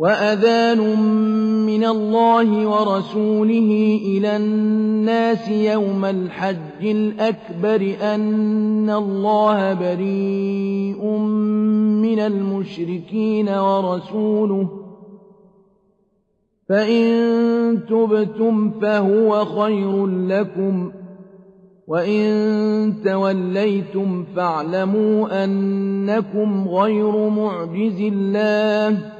وَأَذَانٌ مِّنَ اللَّهِ وَرَسُولِهِ إِلَى النَّاسِ يَوْمَ الْحَجِّ الْأَكْبَرِ أَنَّ اللَّهَ بَرِيءٌ مِّنَ الْمُشْرِكِينَ وَرَسُولُهُ ۚ فَإِن تُبْتُمْ فَهُوَ خَيْرٌ لَّكُمْ ۖ وَإِن تَوَلَّيْتُمْ فَاعْلَمُوا أَنَّكُمْ غَيْرُ مُعْجِزِي اللَّهِ ۗ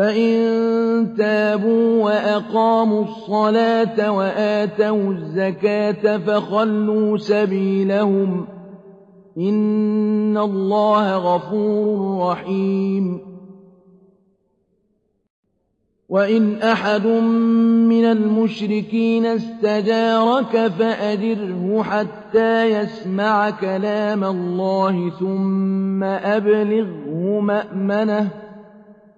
فَإِن تَابُوا وَأَقَامُوا الصَّلَاةَ وَآتَوُا الزَّكَاةَ فَخَلُّوا سَبِيلَهُمْ ۚ إِنَّ اللَّهَ غَفُورٌ رَّحِيمٌ. وَإِنْ أَحَدٌ مِّنَ الْمُشْرِكِينَ اسْتَجَارَكَ فَأَجِرْهُ حَتَّىٰ يَسْمَعَ كَلَامَ اللَّهِ ثُمَّ أَبْلِغْهُ مَأْمَنَهُ ۚ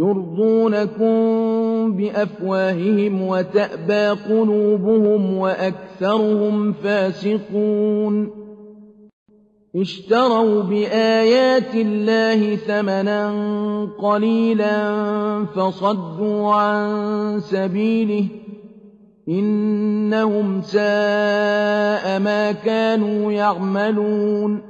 يُرْضُونَكُم بِأَفْوَاهِهِمْ وَتَأْبَىٰ قُلُوبُهُمْ وَأَكْثَرُهُمْ فَاسِقُونَ. اشْتَرَوْا بِآيَاتِ اللَّهِ ثَمَنًا قَلِيلًا فَصَدُّوا عَن سَبِيلِهِ ۚ إِنَّهُمْ سَاءَ مَا كَانُوا يَعْمَلُونَ.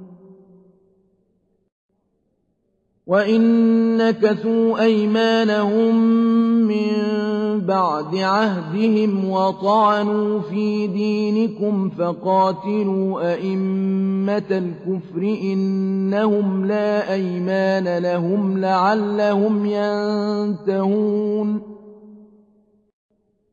وَإِن نَّكَثُوا أَيْمَانَهُم مِّن بَعْدِ عَهْدِهِمْ وَطَعَنُوا فِي دِينِكُمْ فَقَاتِلُوا أَئِمَّةَ الْكُفْرِ ۙ إِنَّهُمْ لَا أَيْمَانَ لَهُمْ لَعَلَّهُمْ يَنتَهُونَ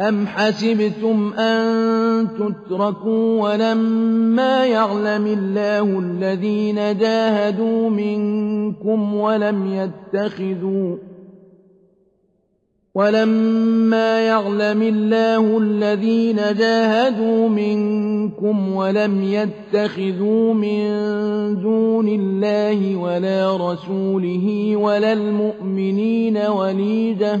أم حسبتم أن تتركوا ولما يعلم الله الذين جاهدوا منكم ولم يتخذوا ولما يعلم الله الذين جاهدوا منكم ولم يتخذوا من دون الله ولا رسوله ولا المؤمنين وليجة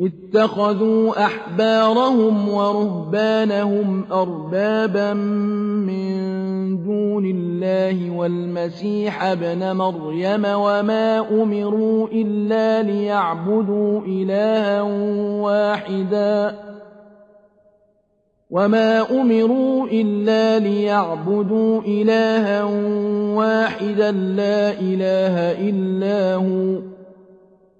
اتخذوا أحبارهم ورهبانهم أربابا من دون الله والمسيح ابن مريم وما أمروا إلا ليعبدوا إلها واحدا وما أمروا إلا ليعبدوا إلها واحدا لا إله إلا هو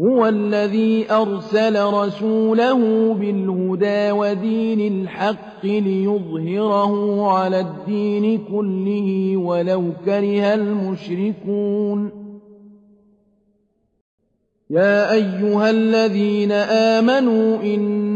هو الذي أرسل رسوله بالهدى ودين الحق ليظهره على الدين كله ولو كره المشركون. يا أيها الذين آمنوا إن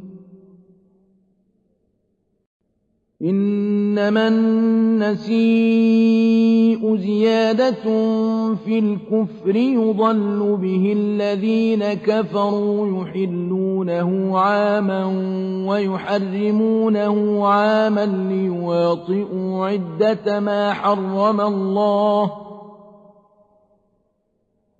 إنما النسيء زيادة في الكفر يضل به الذين كفروا يحلونه عاما ويحرمونه عاما ليواطئوا عدة ما حرم الله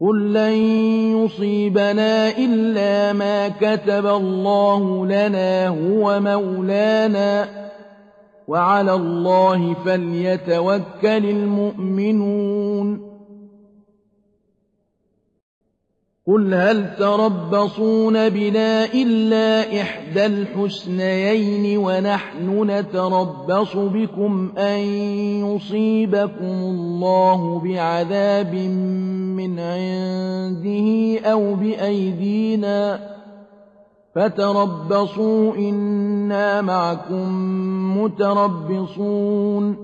قل لن يصيبنا إلا ما كتب الله لنا هو مولانا. وعلى الله فليتوكل المؤمنون. قل هل تربصون بنا إلا إحدى الحسنيين ونحن نتربص بكم أن يصيبكم الله بعذاب من عنده أو بأيدينا فتربصوا إنا معكم متربصون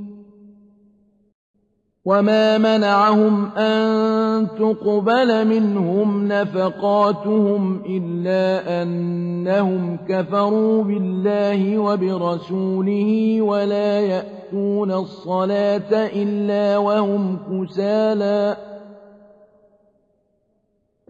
وما منعهم أن تقبل منهم نفقاتهم إلا أنهم كفروا بالله وبرسوله ولا يأتون الصلاة إلا وهم كسالى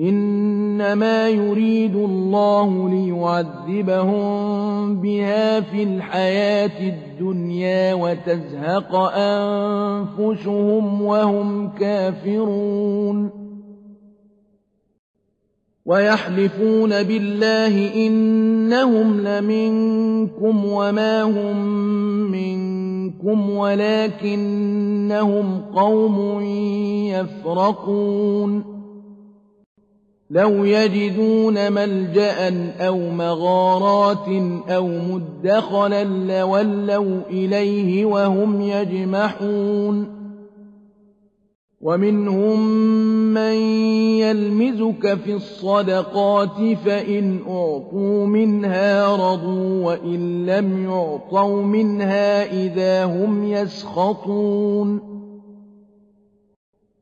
إنما يريد الله ليعذبهم بها في الحياة الدنيا وتزهق أنفسهم وهم كافرون. ويحلفون بالله إنهم لمنكم وما هم منكم ولكنهم قوم يفرقون. لو يجدون ملجأ أو مغارات أو مدخلا لولوا إليه وهم يجمحون. ومنهم من يلمزك في الصدقات فإن أعطوا منها رضوا وإن لم يعطوا منها إذا هم يسخطون.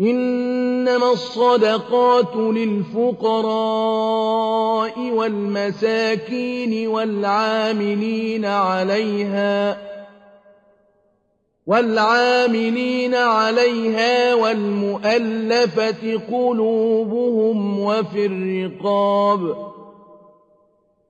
إنما الصدقات للفقراء والمساكين والعاملين عليها والعاملين عليها والمؤلفة قلوبهم وفي الرقاب.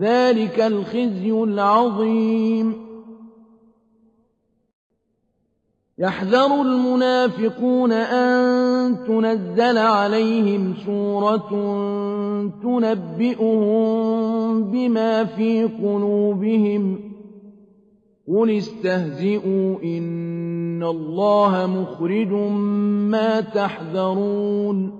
ذلك الخزي العظيم. يحذر المنافقون أن تنزل عليهم سورة تنبئهم بما في قلوبهم. قل استهزئوا إن الله مخرج ما تحذرون.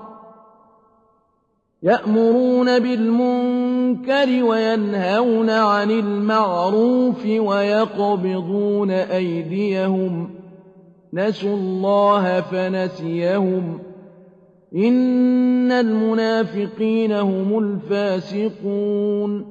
يأمرون بالمنكر وينهون عن المعروف ويقبضون أيديهم. نسوا الله فنسيهم. إن المنافقين هم الفاسقون.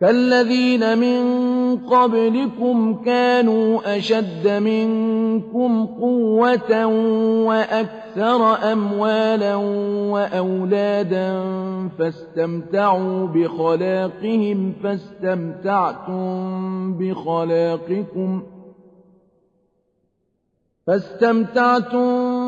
كالذين من قبلكم كانوا أشد منكم قوة وأكثر أموالا وأولادا فاستمتعوا بخلاقهم فاستمتعتم بخلاقكم فاستمتعتم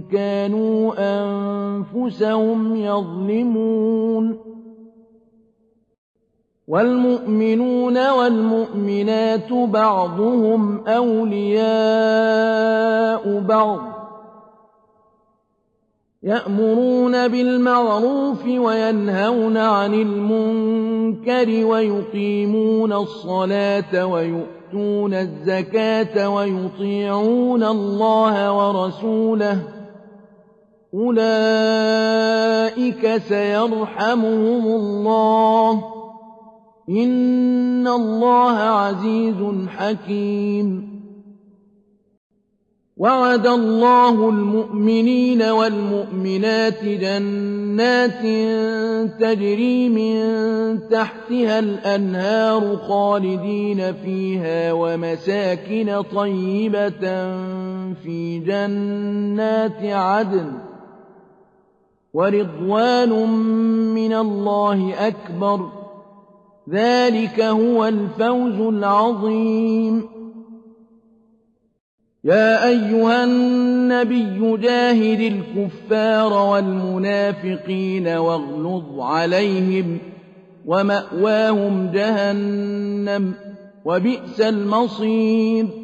كانوا أنفسهم يظلمون والمؤمنون والمؤمنات بعضهم أولياء بعض يأمرون بالمعروف وينهون عن المنكر ويقيمون الصلاة ويؤتون الزكاة ويطيعون الله ورسوله أولئك سيرحمهم الله إن الله عزيز حكيم. وعد الله المؤمنين والمؤمنات جنات تجري من تحتها الأنهار خالدين فيها ومساكن طيبة في جنات عدن ورضوان من الله أكبر. ذلك هو الفوز العظيم. يا أيها النبي جاهد الكفار والمنافقين واغلظ عليهم ومأواهم جهنم وبئس المصير.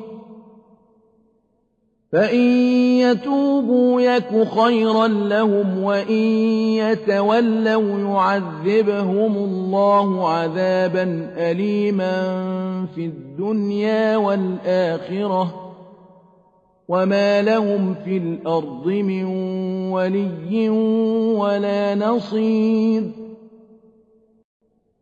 فإن يتوبوا يك خيرا لهم وإن يتولوا يعذبهم الله عذابا أليما في الدنيا والآخرة وما لهم في الأرض من ولي ولا نصير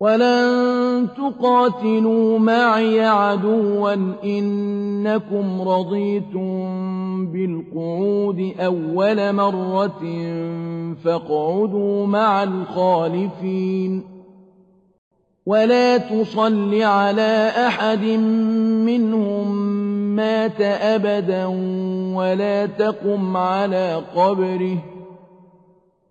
ولن تقاتلوا معي عدوا إنكم رضيتم بالقعود أول مرة فاقعدوا مع الخالفين. ولا تصل على أحد منهم مات أبدا ولا تقم على قبره.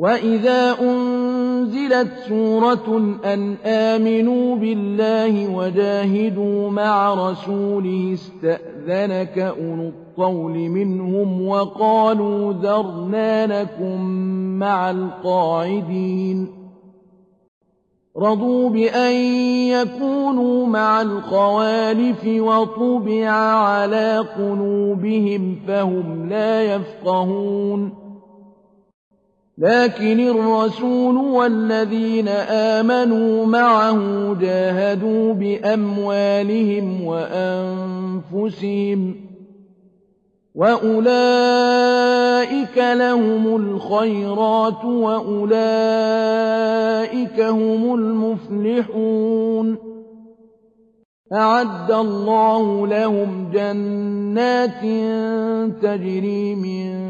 وإذا أنزلت سورة أن آمنوا بالله وجاهدوا مع رسوله استأذنك أولو الطول منهم وقالوا ذرنا لكم مع القاعدين رضوا بأن يكونوا مع الخوالف وطبع على قلوبهم فهم لا يفقهون لكن الرسول والذين آمنوا معه جاهدوا بأموالهم وأنفسهم وأولئك لهم الخيرات وأولئك هم المفلحون أعد الله لهم جنات تجري من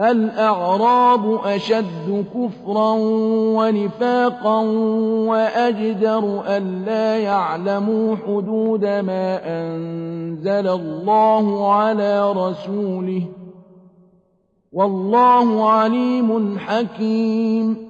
الأعراب أشد كفرا ونفاقا وأجدر ألا يعلموا حدود ما أنزل الله على رسوله. والله عليم حكيم.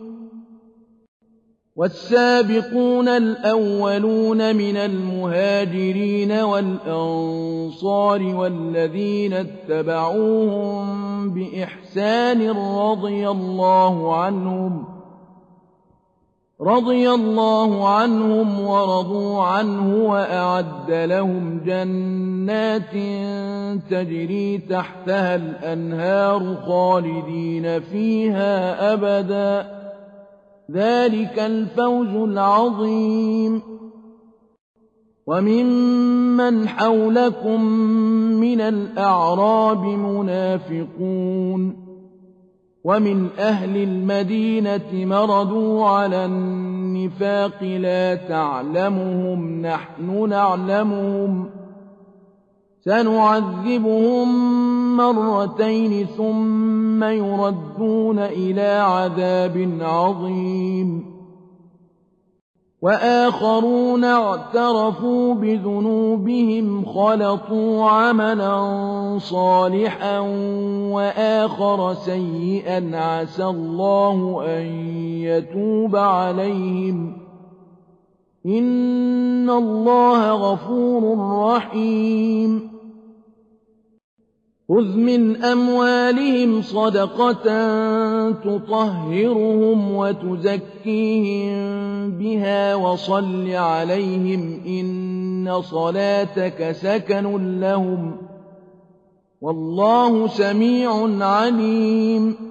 والسابقون الأولون من المهاجرين والأنصار والذين اتبعوهم بإحسان رضي الله عنهم رضي الله عنهم ورضوا عنه وأعد لهم جنات تجري تحتها الأنهار خالدين فيها أبدا. ذلك الفوز العظيم. وممن حولكم من الأعراب منافقون. ومن أهل المدينة مردوا على النفاق لا تعلمهم نحن نعلمهم. سنعذبهم مرتين ثم يردون إلى عذاب عظيم. وآخرون اعترفوا بذنوبهم خلطوا عملا صالحا وآخر سيئا عسى الله أن يتوب عليهم. إن الله غفور رحيم خذ من أموالهم صدقة تطهرهم وتزكيهم بها وصل عليهم إن صلاتك سكن لهم والله سميع عليم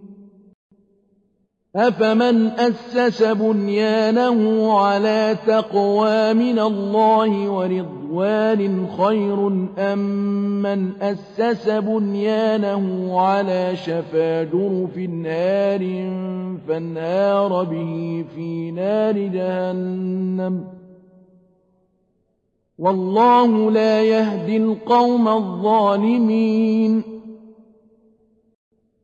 أفمن أسس بنيانه على تقوى من الله ورضوان خير أم من أسس بنيانه على شفا جرف نار فانهار به في نار جهنم والله لا يهدي القوم الظالمين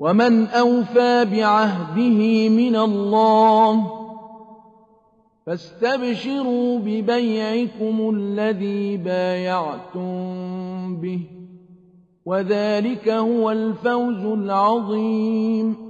ومن أوفى بعهده من الله فاستبشروا ببيعكم الذي بايعتم به وذلك هو الفوز العظيم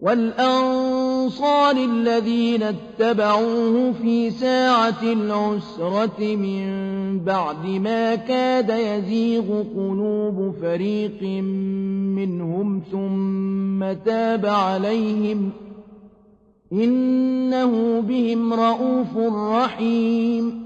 والأنصار الذين اتبعوه في ساعة العسرة من بعد ما كاد يزيغ قلوب فريق منهم ثم تاب عليهم إنه بهم رءوف رحيم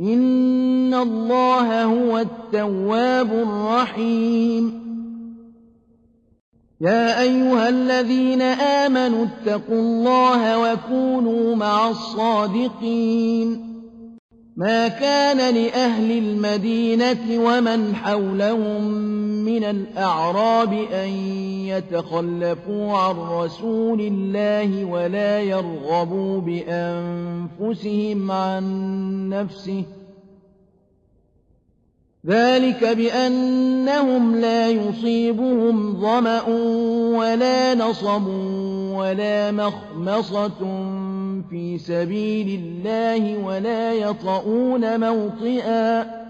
إن الله هو التواب الرحيم يا أيها الذين آمنوا اتقوا الله وكونوا مع الصادقين ما كان لأهل المدينة ومن حولهم من الأعراب أن يتخلفوا عن رسول الله ولا يرغبوا بأنفسهم عن نفسه. ذلك بأنهم لا يصيبهم ظمأ ولا نصب ولا مخمصة في سبيل الله ولا يطؤون موطئا.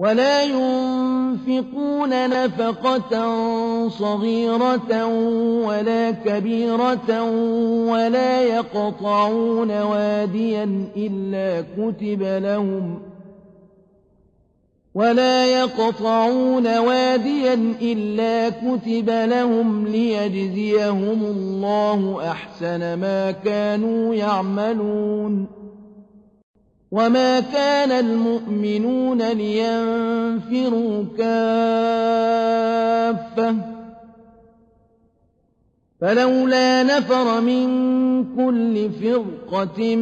ولا ينفقون نفقة صغيرة ولا كبيرة ولا يقطعون واديا إلا كتب لهم ولا يقطعون واديا إلا كتب لهم ليجزيهم الله أحسن ما كانوا يعملون وما كان المؤمنون لينفروا كافة فلولا نفر من كل فرقة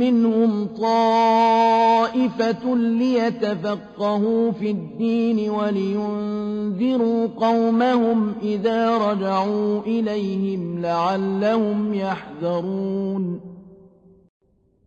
منهم طائفة ليتفقهوا في الدين ولينذروا قومهم إذا رجعوا إليهم لعلهم يحذرون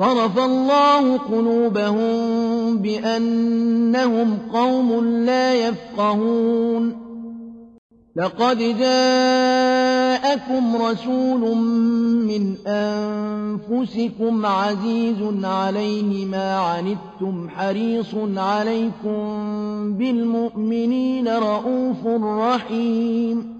صرف الله قلوبهم بأنهم قوم لا يفقهون. لقد جاءكم رسول من أنفسكم عزيز عليه ما عنتم حريص عليكم بالمؤمنين رءوف رحيم.